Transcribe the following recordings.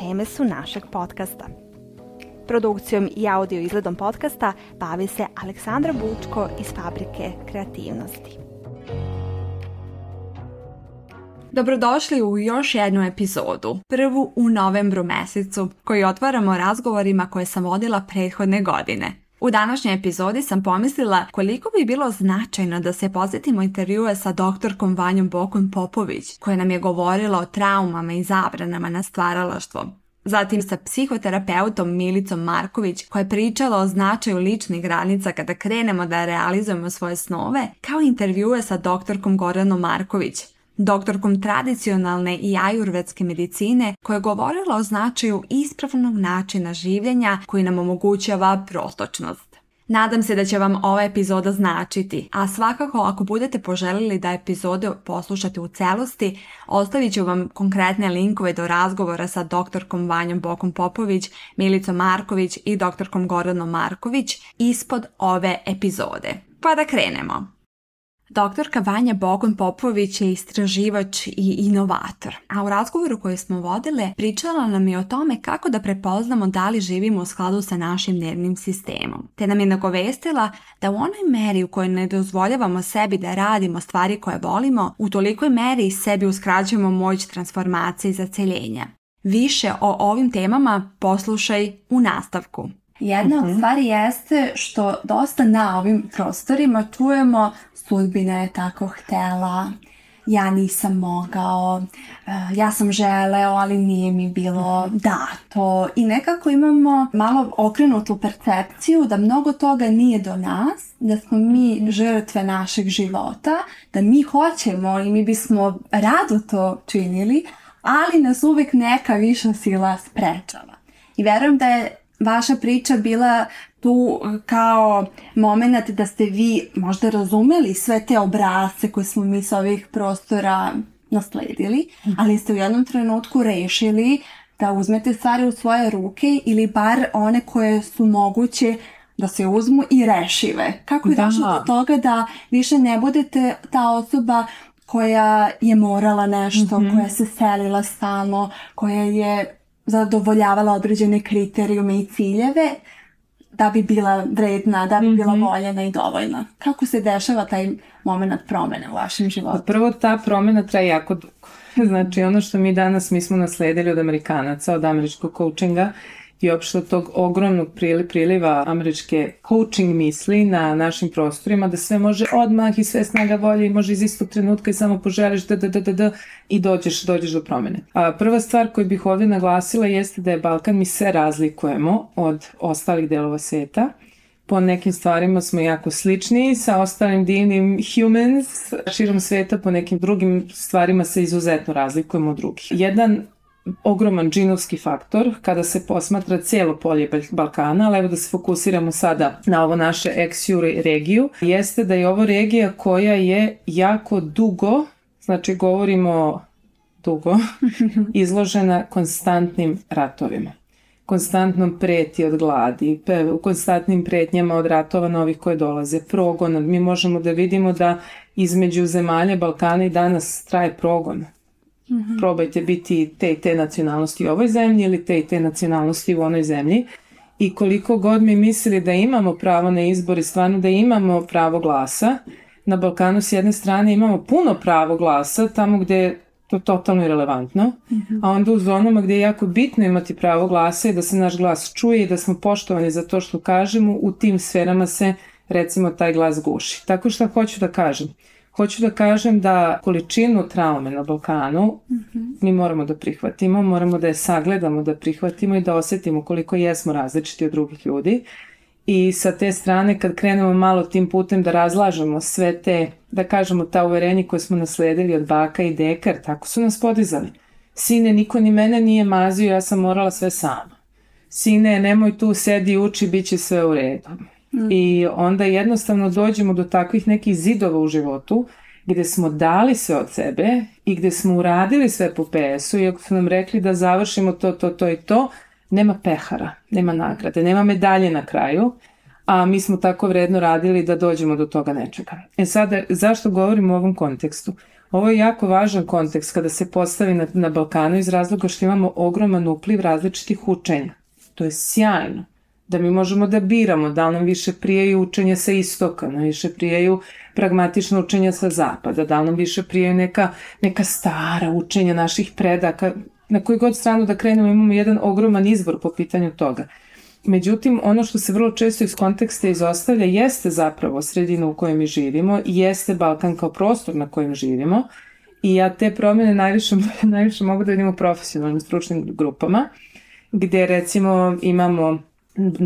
Teme su našeg podcasta. Produkcijom i audio izgledom podcasta bavi se Aleksandra Bučko iz Fabrike kreativnosti. Dobrodošli u još jednu epizodu, prvu u novembru mesecu, koju otvaramo razgovorima koje sam vodila prethodne godine. U današnjoj epizodi sam pomislila koliko bi bilo značajno da se posjetimo intervjue sa doktorkom Vanjom Bokun Popović, koja nam je govorila o traumama i zabranama na stvaralaštvo. Zatim sa psihoterapeutom Milicom Marković koja je pričala o značaju ličnih granica kada krenemo da realizujemo svoje snove, kao intervjue sa doktorkom Goranom Marković, doktorkom tradicionalne i ajurvedske medicine koja je govorila o značaju ispravnog načina življenja koji nam omogućava protočnost. Nadam se da će vam ova epizoda značiti, a svakako ako budete poželjeli da epizode poslušate u celosti, ostavit ću vam konkretne linkove do razgovora sa doktorkom Vanjom Bokom Popović, Milicom Marković i doktorkom Goranom Marković ispod ove epizode. Pa da krenemo. Doktorka Vanja Bogon Popović je istraživač i inovator, a u razgovoru koji smo vodile pričala nam je o tome kako da prepoznamo da li živimo u skladu sa našim nervnim sistemom, te nam je nagovestila da u onoj meri u kojoj ne dozvoljavamo sebi da radimo stvari koje volimo, u tolikoj meri sebi uskraćujemo moć transformacije i zaceljenja. Više o ovim temama poslušaj u nastavku. Jedna od mhm. stvari jeste što dosta na ovim prostorima čujemo sudbina je tako htela, ja nisam mogao, eh, ja sam želeo, ali nije mi bilo dato. I nekako imamo malo okrenutu percepciju da mnogo toga nije do nas, da smo mi žrtve našeg života, da mi hoćemo i mi bismo rado to činili, ali nas uvijek neka viša sila sprečava. I verujem da je vaša priča bila tu kao moment da ste vi možda razumeli sve te obrasce koje smo mi s ovih prostora nasledili, ali ste u jednom trenutku rešili da uzmete stvari u svoje ruke ili bar one koje su moguće da se uzmu i rešive. Kako je došlo do toga da više ne budete ta osoba koja je morala nešto, mhm. koja se selila stalno, koja je zadovoljavala određene kriterijume i ciljeve da bi bila vredna, da bi bila mhm. voljena i dovoljna. Kako se dešava taj moment promjene u vašem životu? Pa prvo ta promjena traje jako dugo. Znači ono što mi danas mi smo nasledili od Amerikanaca, od američkog coachinga i uopšte od tog ogromnog priliva američke coaching misli na našim prostorima da sve može odmah i sve snaga volje i može iz istog trenutka i samo poželiš da, da, da, da, da i dođeš, dođeš do promjene. A prva stvar koju bih ovdje naglasila jeste da je Balkan mi sve razlikujemo od ostalih delova sveta po nekim stvarima smo jako slični sa ostalim divnim humans širom sveta, po nekim drugim stvarima se izuzetno razlikujemo od drugih. Jedan ogroman džinovski faktor kada se posmatra cijelo polje Balkana, ali evo da se fokusiramo sada na ovo naše ex regiju, jeste da je ovo regija koja je jako dugo, znači govorimo dugo, izložena konstantnim ratovima. Konstantnom preti od gladi, u konstantnim pretnjama od ratova novih koje dolaze, progon. Mi možemo da vidimo da između zemalja Balkana i danas traje progon mm Probajte biti te i te nacionalnosti u ovoj zemlji ili te i te nacionalnosti u onoj zemlji. I koliko god mi mislili da imamo pravo na izbor i stvarno da imamo pravo glasa, na Balkanu s jedne strane imamo puno pravo glasa, tamo gdje je to totalno irelevantno, mm a onda u zonama gdje je jako bitno imati pravo glasa i da se naš glas čuje i da smo poštovani za to što kažemo, u tim sferama se recimo taj glas guši. Tako što hoću da kažem, Hoću da kažem da količinu traume na Balkanu mhm. mi moramo da prihvatimo, moramo da je sagledamo, da prihvatimo i da osjetimo koliko jesmo različiti od drugih ljudi. I sa te strane kad krenemo malo tim putem da razlažemo sve te, da kažemo ta uverenja koje smo nasledili od baka i dekar, tako su nas podizali. Sine, niko ni mene nije mazio, ja sam morala sve sama. Sine, nemoj tu, sedi, uči, bit će sve u redu. Mm. I onda jednostavno dođemo do takvih nekih zidova u životu gde smo dali sve od sebe i gde smo uradili sve po PS-u i ako su nam rekli da završimo to, to, to i to, nema pehara, nema nagrade, nema medalje na kraju, a mi smo tako vredno radili da dođemo do toga nečega. E sada, zašto govorim u ovom kontekstu? Ovo je jako važan kontekst kada se postavi na, na Balkanu iz razloga što imamo ogroman upliv različitih učenja. To je sjajno da mi možemo da biramo da li nam više prijaju učenje sa istoka, nam više prijaju pragmatično učenja sa zapada, da li nam više prijaju neka, neka stara učenja naših predaka, na koji god stranu da krenemo imamo jedan ogroman izbor po pitanju toga. Međutim, ono što se vrlo često iz konteksta izostavlja jeste zapravo sredina u kojoj mi živimo jeste Balkan kao prostor na kojem živimo i ja te promjene najviše, najviše mogu da vidim u profesionalnim stručnim grupama, gde recimo imamo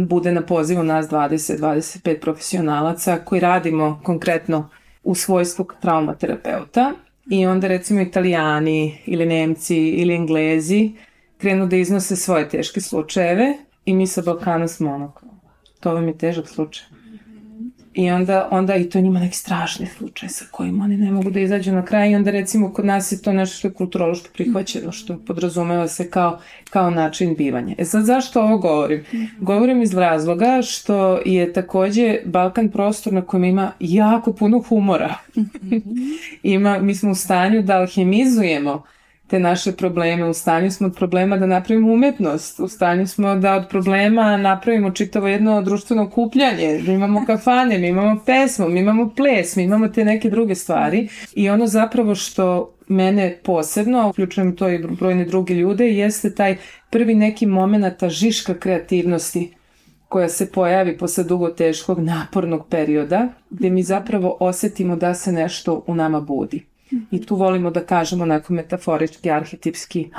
bude na pozivu nas 20-25 profesionalaca koji radimo konkretno u svojstvu traumaterapeuta i onda recimo italijani ili nemci ili englezi krenu da iznose svoje teške slučajeve i mi sa Balkana smo ono, to vam je težak slučaj. I onda, onda i to njima neki strašni slučaj sa kojim oni ne mogu da izađu na kraj i onda recimo kod nas je to nešto što je kulturološko prihvaćeno, što podrazumeva se kao, kao način bivanja. E sad zašto ovo govorim? Govorim iz razloga što je takođe Balkan prostor na kojem ima jako puno humora. ima, mi smo u stanju da alhemizujemo te naše probleme. U stanju smo od problema da napravimo umetnost, u stanju smo da od problema napravimo čitavo jedno društveno kupljanje, da imamo kafane, mi imamo pesmu, mi imamo ples, mi imamo te neke druge stvari i ono zapravo što mene posebno, uključujem to i brojne druge ljude, jeste taj prvi neki moment žiška kreativnosti koja se pojavi posle dugo teškog napornog perioda, gde mi zapravo osetimo da se nešto u nama budi. I tu volimo da kažemo onako metaforički, arhetipski,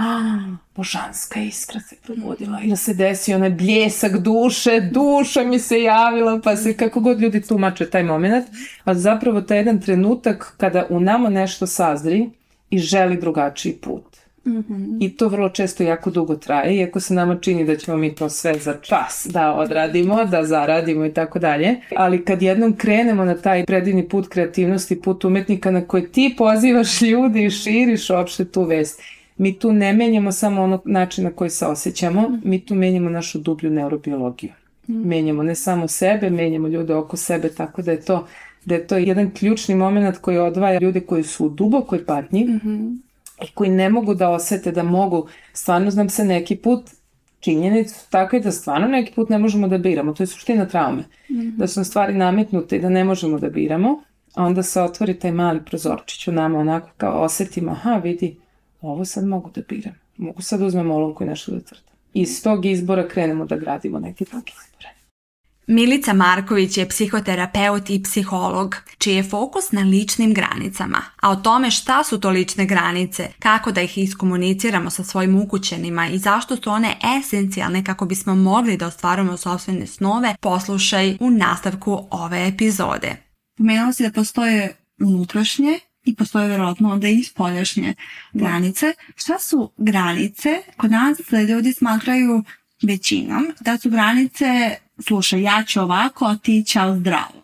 božanska iskra se probudila i da se desi onaj bljesak duše, duša mi se javila, pa se kako god ljudi tumače taj moment, a zapravo taj jedan trenutak kada u nama nešto sazri i želi drugačiji put. Mm -hmm. I to vrlo često jako dugo traje, iako se nama čini da ćemo mi to sve za čas da odradimo, da zaradimo i tako dalje. Ali kad jednom krenemo na taj predivni put kreativnosti, put umetnika na koji ti pozivaš ljudi i širiš uopšte tu vest, mi tu ne menjamo samo ono način na koji se osjećamo, mm -hmm. mi tu menjamo našu dublju neurobiologiju. Mm -hmm. Menjamo ne samo sebe, menjamo ljude oko sebe, tako da je to da je to jedan ključni moment koji odvaja ljude koji su u dubokoj patnji mm -hmm i koji ne mogu da osete da mogu, stvarno znam se neki put činjenicu tako je da stvarno neki put ne možemo da biramo, to je suština traume, mm -hmm. da su nam stvari nametnute i da ne možemo da biramo, a onda se otvori taj mali prozorčić u nama onako kao osetimo, aha vidi, ovo sad mogu da biram, mogu sad da uzmem olovku i nešto da crtam. Iz tog izbora krenemo da gradimo neke druge izbore. Milica Marković je psihoterapeut i psiholog, čiji je fokus na ličnim granicama, a o tome šta su to lične granice, kako da ih iskomuniciramo sa svojim ukućenima i zašto su one esencijalne kako bismo mogli da ostvarujemo sobstvene snove, poslušaj u nastavku ove epizode. Pomenuo si da postoje unutrašnje i postoje verovatno onda i spoljašnje granice. Šta su granice? Kod nas ljudi smatraju većinom da su granice slušaj, ja ću ovako, a ti ćao zdravo.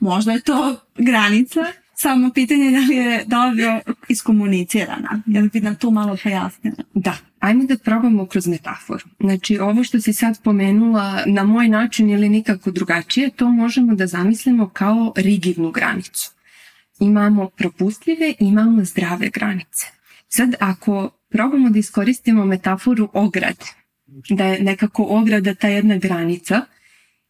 Možda je to granica, samo pitanje da li je dobro iskomunicirana. Jel bi nam tu malo pojasnila? Da, ajmo da probamo kroz metaforu. Znači, ovo što si sad pomenula na moj način ili nikako drugačije, to možemo da zamislimo kao rigidnu granicu. Imamo propustljive, imamo zdrave granice. Sad, ako probamo da iskoristimo metaforu ograde, da je nekako ograda ta jedna granica,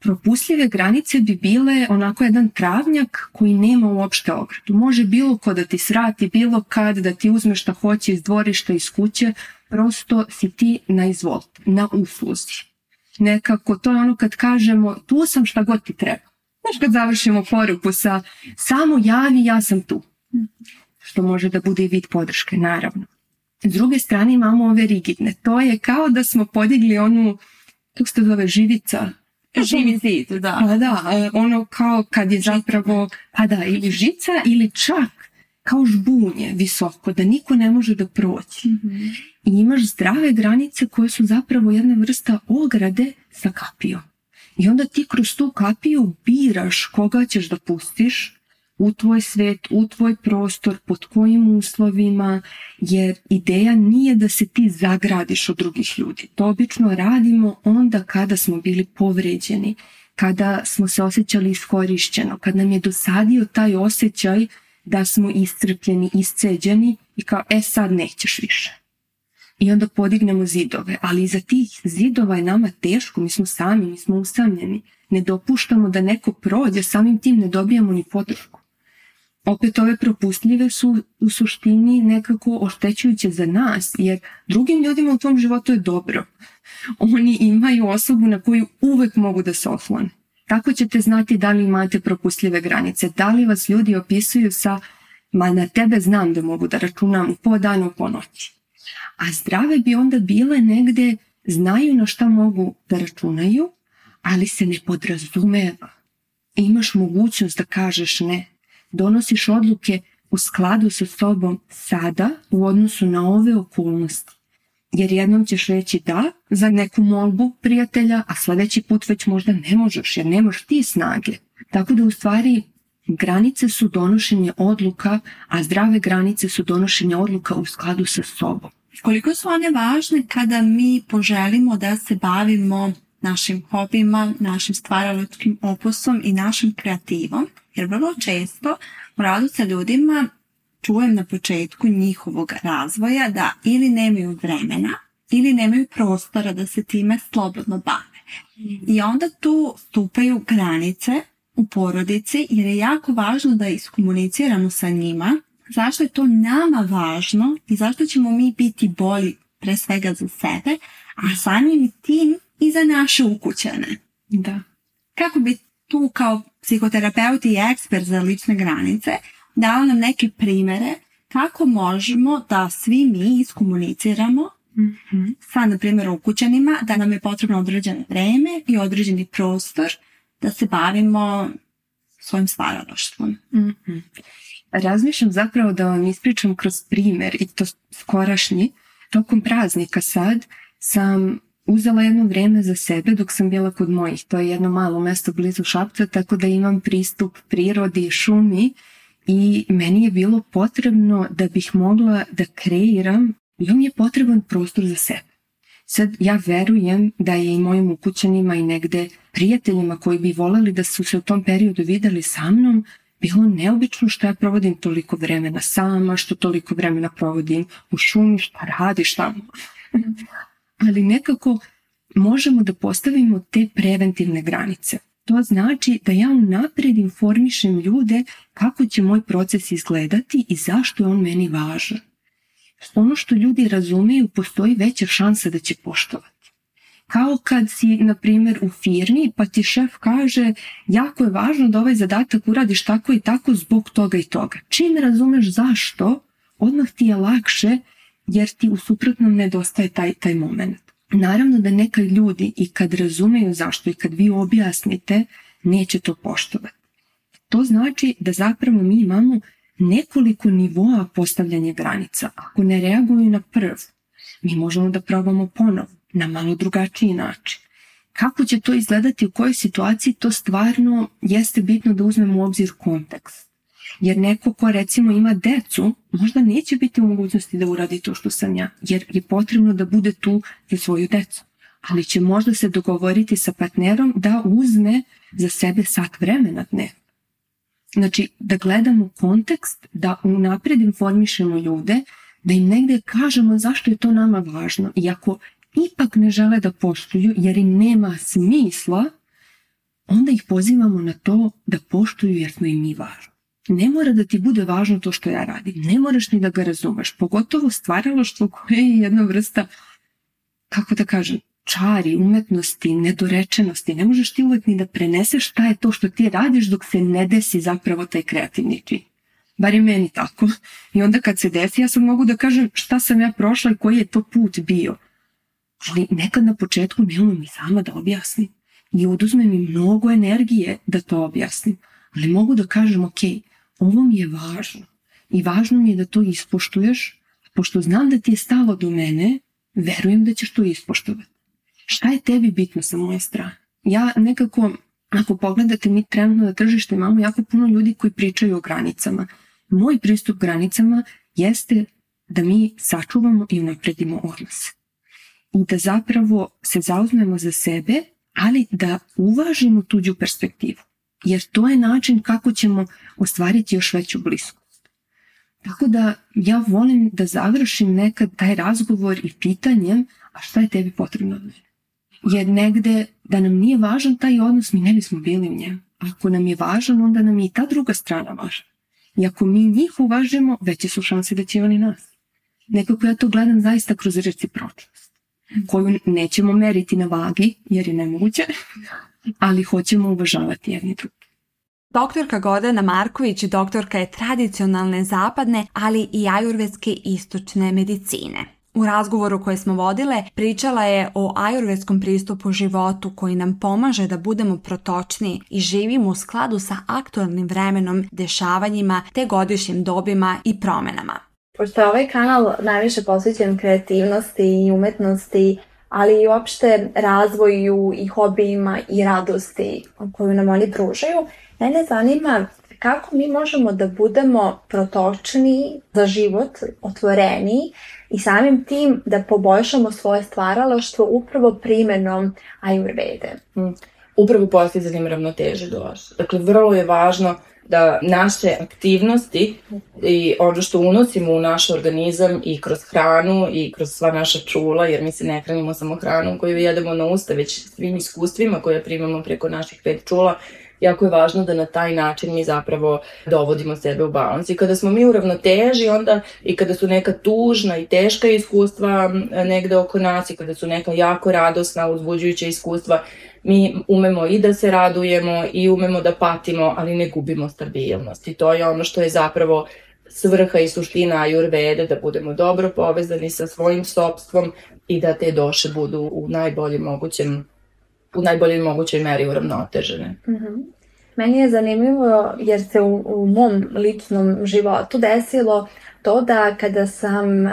propustljive granice bi bile onako jedan travnjak koji nema uopšte ogradu. Može bilo ko da ti srati, bilo kad da ti uzme šta hoće iz dvorišta, iz kuće, prosto si ti na izvolt, na usluzi. Nekako to je ono kad kažemo tu sam šta god ti treba. Znaš kad završimo poruku sa samo javi ja sam tu. Što može da bude i vid podrške, naravno. S druge strane imamo ove rigidne. To je kao da smo podigli onu, kako se to zove, živica, Živi zid, da. Pa da, e, ono kao kad je zapravo, pa da, ili žica ili čak kao žbunje visoko, da niko ne može da proći. I imaš zdrave granice koje su zapravo jedna vrsta ograde sa kapijom. I onda ti kroz tu kapiju biraš koga ćeš da pustiš u tvoj svet, u tvoj prostor, pod kojim uslovima, jer ideja nije da se ti zagradiš od drugih ljudi. To obično radimo onda kada smo bili povređeni, kada smo se osjećali iskorišćeno, kad nam je dosadio taj osjećaj da smo iscrpljeni, isceđeni i kao e sad nećeš više. I onda podignemo zidove, ali iza tih zidova je nama teško, mi smo sami, mi smo usamljeni. Ne dopuštamo da neko prođe, samim tim ne dobijamo ni podršku. Opet ove propustljive su u suštini nekako oštećujuće za nas, jer drugim ljudima u tom životu je dobro. Oni imaju osobu na koju uvek mogu da se oslone. Tako ćete znati da li imate propustljive granice, da li vas ljudi opisuju sa ma na tebe znam da mogu da računam po danu po noći. A zdrave bi onda bile negde, znaju na šta mogu da računaju, ali se ne podrazumeva. Imaš mogućnost da kažeš ne. Donosiš odluke u skladu sa sobom sada u odnosu na ove okolnosti. Jer jednom ćeš reći da za neku molbu prijatelja, a sledeći put već možda ne možeš jer nemaš ti snage. Tako da u stvari granice su donošenje odluka, a zdrave granice su donošenje odluka u skladu sa sobom. Koliko su one važne kada mi poželimo da se bavimo našim hobima, našim stvaralačkim opusom i našim kreativom, jer vrlo često u radu sa ljudima čujem na početku njihovog razvoja da ili nemaju vremena ili nemaju prostora da se time slobodno bave. I onda tu stupaju granice u porodici jer je jako važno da iskomuniciramo sa njima zašto je to nama važno i zašto ćemo mi biti bolji pre svega za sebe, a samim tim i za naše ukućane. Da. Kako bi tu kao psihoterapeuti i ekspert za lične granice dala nam neke primere kako možemo da svi mi iskomuniciramo Mm-hmm. sa, na primjer, ukućanima, da nam je potrebno određeno vreme i određeni prostor da se bavimo svojim stvaralaštvom. Mm-hmm. Razmišljam zapravo da vam ispričam kroz primer i to skorašnji. Tokom praznika sad sam uzela jedno vreme za sebe dok sam bila kod mojih. To je jedno malo mesto blizu Šapca, tako da imam pristup prirodi šumi i meni je bilo potrebno da bih mogla da kreiram, bio mi je potreban prostor za sebe. Sad ja verujem da je i mojim ukućanima i negde prijateljima koji bi voleli da su se u tom periodu videli sa mnom, bilo neobično što ja provodim toliko vremena sama, što toliko vremena provodim u šumi, šta radiš tamo. Ali nekako možemo da postavimo te preventivne granice. To znači da ja unapred informišem ljude kako će moj proces izgledati i zašto je on meni važan. Ono što ljudi razumeju, postoji veća šansa da će poštovati. Kao kad si, na primjer, u firmi pa ti šef kaže jako je važno da ovaj zadatak uradiš tako i tako zbog toga i toga. Čim razumeš zašto, odmah ti je lakše jer ti u suprotnom nedostaje taj, taj moment. Naravno da neka ljudi i kad razumeju zašto i kad vi objasnite, neće to poštovati. To znači da zapravo mi imamo nekoliko nivoa postavljanja granica. Ako ne reaguju na prv, mi možemo da probamo ponovo na malo drugačiji način. Kako će to izgledati u kojoj situaciji, to stvarno jeste bitno da uzmemo u obzir kontekst. Jer neko ko recimo ima decu, možda neće biti u mogućnosti da uradi to što sam ja, jer je potrebno da bude tu za svoju decu. Ali će možda se dogovoriti sa partnerom da uzme za sebe sat vremena dnevno. Znači, da gledamo kontekst, da unapred informišemo ljude, da im negde kažemo zašto je to nama važno. I ako ipak ne žele da poštuju jer im nema smisla, onda ih pozivamo na to da poštuju jer smo im mi važni. Ne mora da ti bude važno to što ja radim, ne moraš ni da ga razumeš, pogotovo stvaralaštvo koje je jedna vrsta, kako da kažem, čari, umetnosti, nedorečenosti. Ne možeš ti uvek ni da preneseš šta je to što ti radiš dok se ne desi zapravo taj kreativni čin. Bar je meni tako. I onda kad se desi, ja sad mogu da kažem šta sam ja prošla i koji je to put bio. Ali nekad na početku ne umem ni sama da objasnim. I oduzme mi mnogo energije da to objasnim. Ali mogu da kažem, ok, ovo mi je važno. i važno mi je da to ispoštuješ, pošto znam da ti je stalo do mene, verujem da ćeš to ispoštovati. Šta je tebi bitno sa moje strane? Ja nekako, ako pogledate, mi trenutno na tržištu imamo jako puno ljudi koji pričaju o granicama. Moj pristup granicama jeste da mi sačuvamo i unapredimo odnose. I da zapravo se zauzmemo za sebe, ali da uvažimo tuđu perspektivu. Jer to je način kako ćemo ostvariti još veću bliskost. Tako da ja volim da završim nekad taj razgovor i pitanjem a šta je tebi potrebno od mene? Jer negde da nam nije važan taj odnos, mi ne bismo bili u njemu. Ako nam je važan, onda nam je i ta druga strana važna. I ako mi njih uvažimo, veće su šanse da će oni nas. Nekako ja to gledam zaista kroz recipročnost, koju nećemo meriti na vagi, jer je nemoguće, ali hoćemo uvažavati jedni drugi. Doktorka Gordana Marković doktorka je tradicionalne zapadne, ali i ajurvedske istočne medicine. U razgovoru koje smo vodile pričala je o ajurvedskom pristupu životu koji nam pomaže da budemo protočni i živimo u skladu sa aktualnim vremenom, dešavanjima te godišnjim dobima i promenama. Pošto je ovaj kanal najviše posvećen kreativnosti i umetnosti, ali i uopšte razvoju i hobijima i radosti koju nam oni pružaju, mene zanima kako mi možemo da budemo protočni za život, otvoreni i samim tim da poboljšamo svoje stvaralaštvo upravo primenom ajurvede. Upravo postizanjem ravnoteže došlo. Dakle, vrlo je važno da naše aktivnosti i ono što unosimo u naš organizam i kroz hranu i kroz sva naša čula, jer mi se ne hranimo samo hranom koju jedemo na usta, već svim iskustvima koje primamo preko naših pet čula, jako je važno da na taj način mi zapravo dovodimo sebe u balans. I kada smo mi u ravnoteži, onda i kada su neka tužna i teška iskustva negde oko nas i kada su neka jako radosna, uzbuđujuća iskustva, mi umemo i da se radujemo i umemo da patimo, ali ne gubimo stabilnost. I to je ono što je zapravo svrha i suština ajurvede, da budemo dobro povezani sa svojim sobstvom i da te doše budu u najboljem mogućem u najboljoj mogućoj meri uravnotežene. Mm -hmm. Meni je zanimljivo jer se u, u mom ličnom životu desilo to da kada sam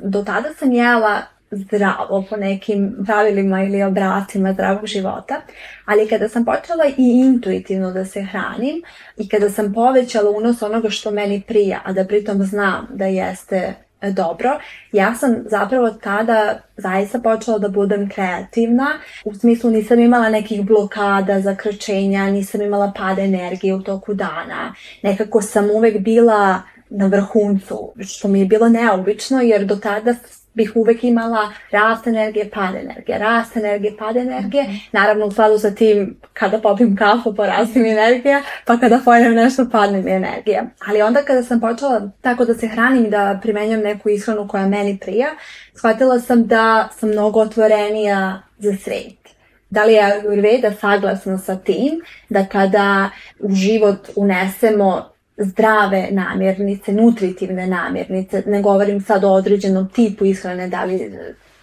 do tada sam jela zdravo po nekim pravilima ili obracima zdravog života, ali kada sam počela i intuitivno da se hranim i kada sam povećala unos onoga što meni prija, a da pritom znam da jeste dobro, ja sam zapravo tada zaista počela da budem kreativna. U smislu nisam imala nekih blokada, zakrčenja, nisam imala pada energije u toku dana. Nekako sam uvek bila na vrhuncu, što mi je bilo neobično jer do tada bih uvek imala rast energije, pad energije, rast energije, pad energije. Mhm. Naravno, u skladu sa tim, kada popim kafu, porasti mi energija, pa kada pojem nešto, padne mi energija. Ali onda kada sam počela tako da se hranim i da primenjam neku ishranu koja meni prija, shvatila sam da sam mnogo otvorenija za svet. Da li je Ayurveda saglasna sa tim da kada u život unesemo zdrave namirnice, nutritivne namirnice, ne govorim sad o određenom tipu ishrane, da li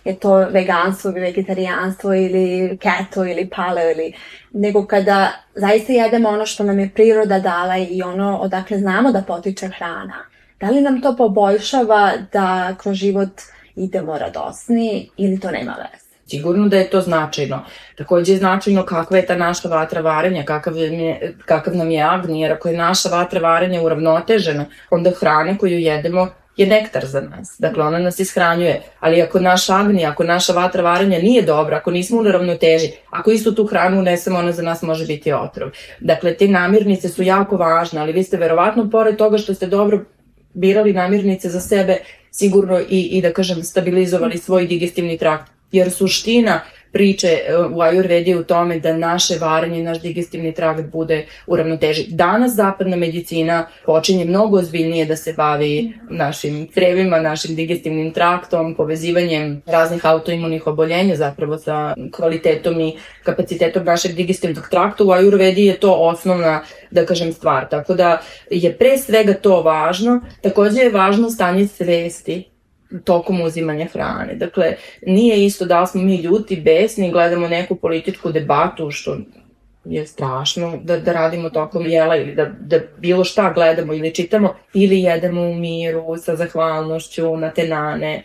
je to veganstvo ili vegetarijanstvo ili keto ili paleo ili nego kada zaista jedemo ono što nam je priroda dala i ono odakle znamo da potiče hrana. Da li nam to poboljšava da kroz život idemo radosni ili to nema veze? Sigurno da je to značajno. Takođe je značajno kakva je ta naša vatra varenja, kakav, je, kakav nam je agni, jer ako je naša vatra varenja uravnotežena, onda hrana koju jedemo je nektar za nas. Dakle, ona nas ishranjuje. Ali ako naš agni, ako naša vatra varenja nije dobra, ako nismo u ravnoteži, ako istu tu hranu unesemo, ona za nas može biti otrov. Dakle, te namirnice su jako važne, ali vi ste verovatno, pored toga što ste dobro birali namirnice za sebe, sigurno i, i da kažem, stabilizovali svoj digestivni trakt Jer suština priče e, u Ayurvedi u tome da naše varenje, naš digestivni trakt bude u ravnoteži. Danas zapadna medicina počinje mnogo ozbiljnije da se bavi našim crevima, našim digestivnim traktom, povezivanjem raznih autoimunih oboljenja zapravo sa kvalitetom i kapacitetom našeg digestivnog trakta. U Ayurvedi je to osnovna, da kažem, stvar. Tako da je pre svega to važno. Takođe je važno stanje svesti tokom uzimanja hrane. Dakle, nije isto da li smo mi ljuti, besni, gledamo neku političku debatu, što je strašno da, da radimo tokom jela ili da, da bilo šta gledamo ili čitamo ili jedemo u miru sa zahvalnošću na tenane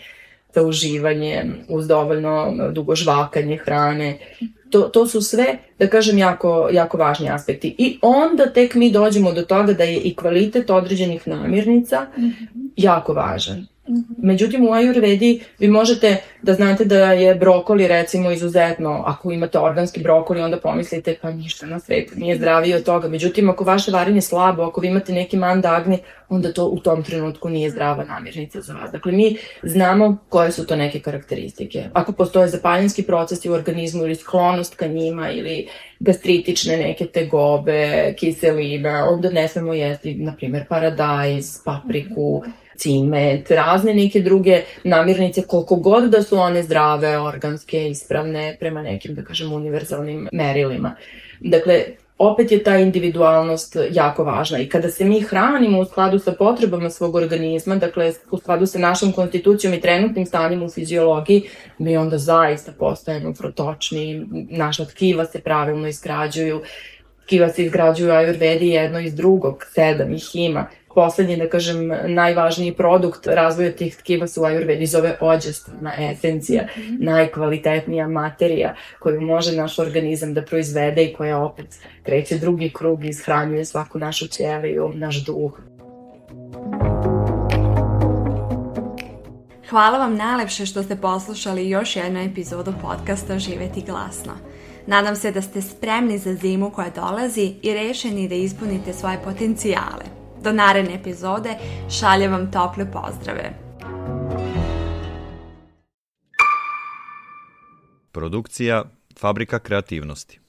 sa uživanjem uz dovoljno dugo žvakanje hrane. To, to su sve, da kažem, jako, jako važni aspekti. I onda tek mi dođemo do toga da je i kvalitet određenih namirnica jako važan. Međutim, u Ayurvedi vi možete da znate da je brokoli recimo izuzetno, ako imate organski brokoli, onda pomislite pa ništa na svetu nije zdravije od toga. Međutim, ako vaše varenje je slabo, ako vi imate neki mandagni, onda to u tom trenutku nije zdrava namirnica za vas. Dakle, mi znamo koje su to neke karakteristike. Ako postoje zapaljenski procesi u organizmu ili sklonost ka njima ili gastritične neke tegobe, kiselina, onda ne smemo jesti, na primjer, paradajz, papriku, cimet, razne neke druge namirnice, koliko god da su one zdrave, organske, ispravne, prema nekim, da kažem, univerzalnim merilima. Dakle, opet je ta individualnost jako važna i kada se mi hranimo u skladu sa potrebama svog organizma, dakle u skladu sa našom konstitucijom i trenutnim stanjem u fiziologiji, mi onda zaista postajemo protočni, naša tkiva se pravilno izgrađuju, tkiva se izgrađuju ajurvedi jedno iz drugog, sedam ih ima, poslednji, da kažem, najvažniji produkt razvoja tih tkiva su ajurvedi zove ođestvna esencija, mm -hmm. najkvalitetnija materija koju može naš organizam da proizvede i koja opet kreće drugi krug i ishranjuje svaku našu ćeliju, naš duh. Hvala vam najlepše što ste poslušali još jednu epizodu podcasta Živeti glasno. Nadam se da ste spremni za zimu koja dolazi i rešeni da ispunite svoje potencijale. Do naredne epizode šaljem vam tople pozdrave. Produkcija Fabrika kreativnosti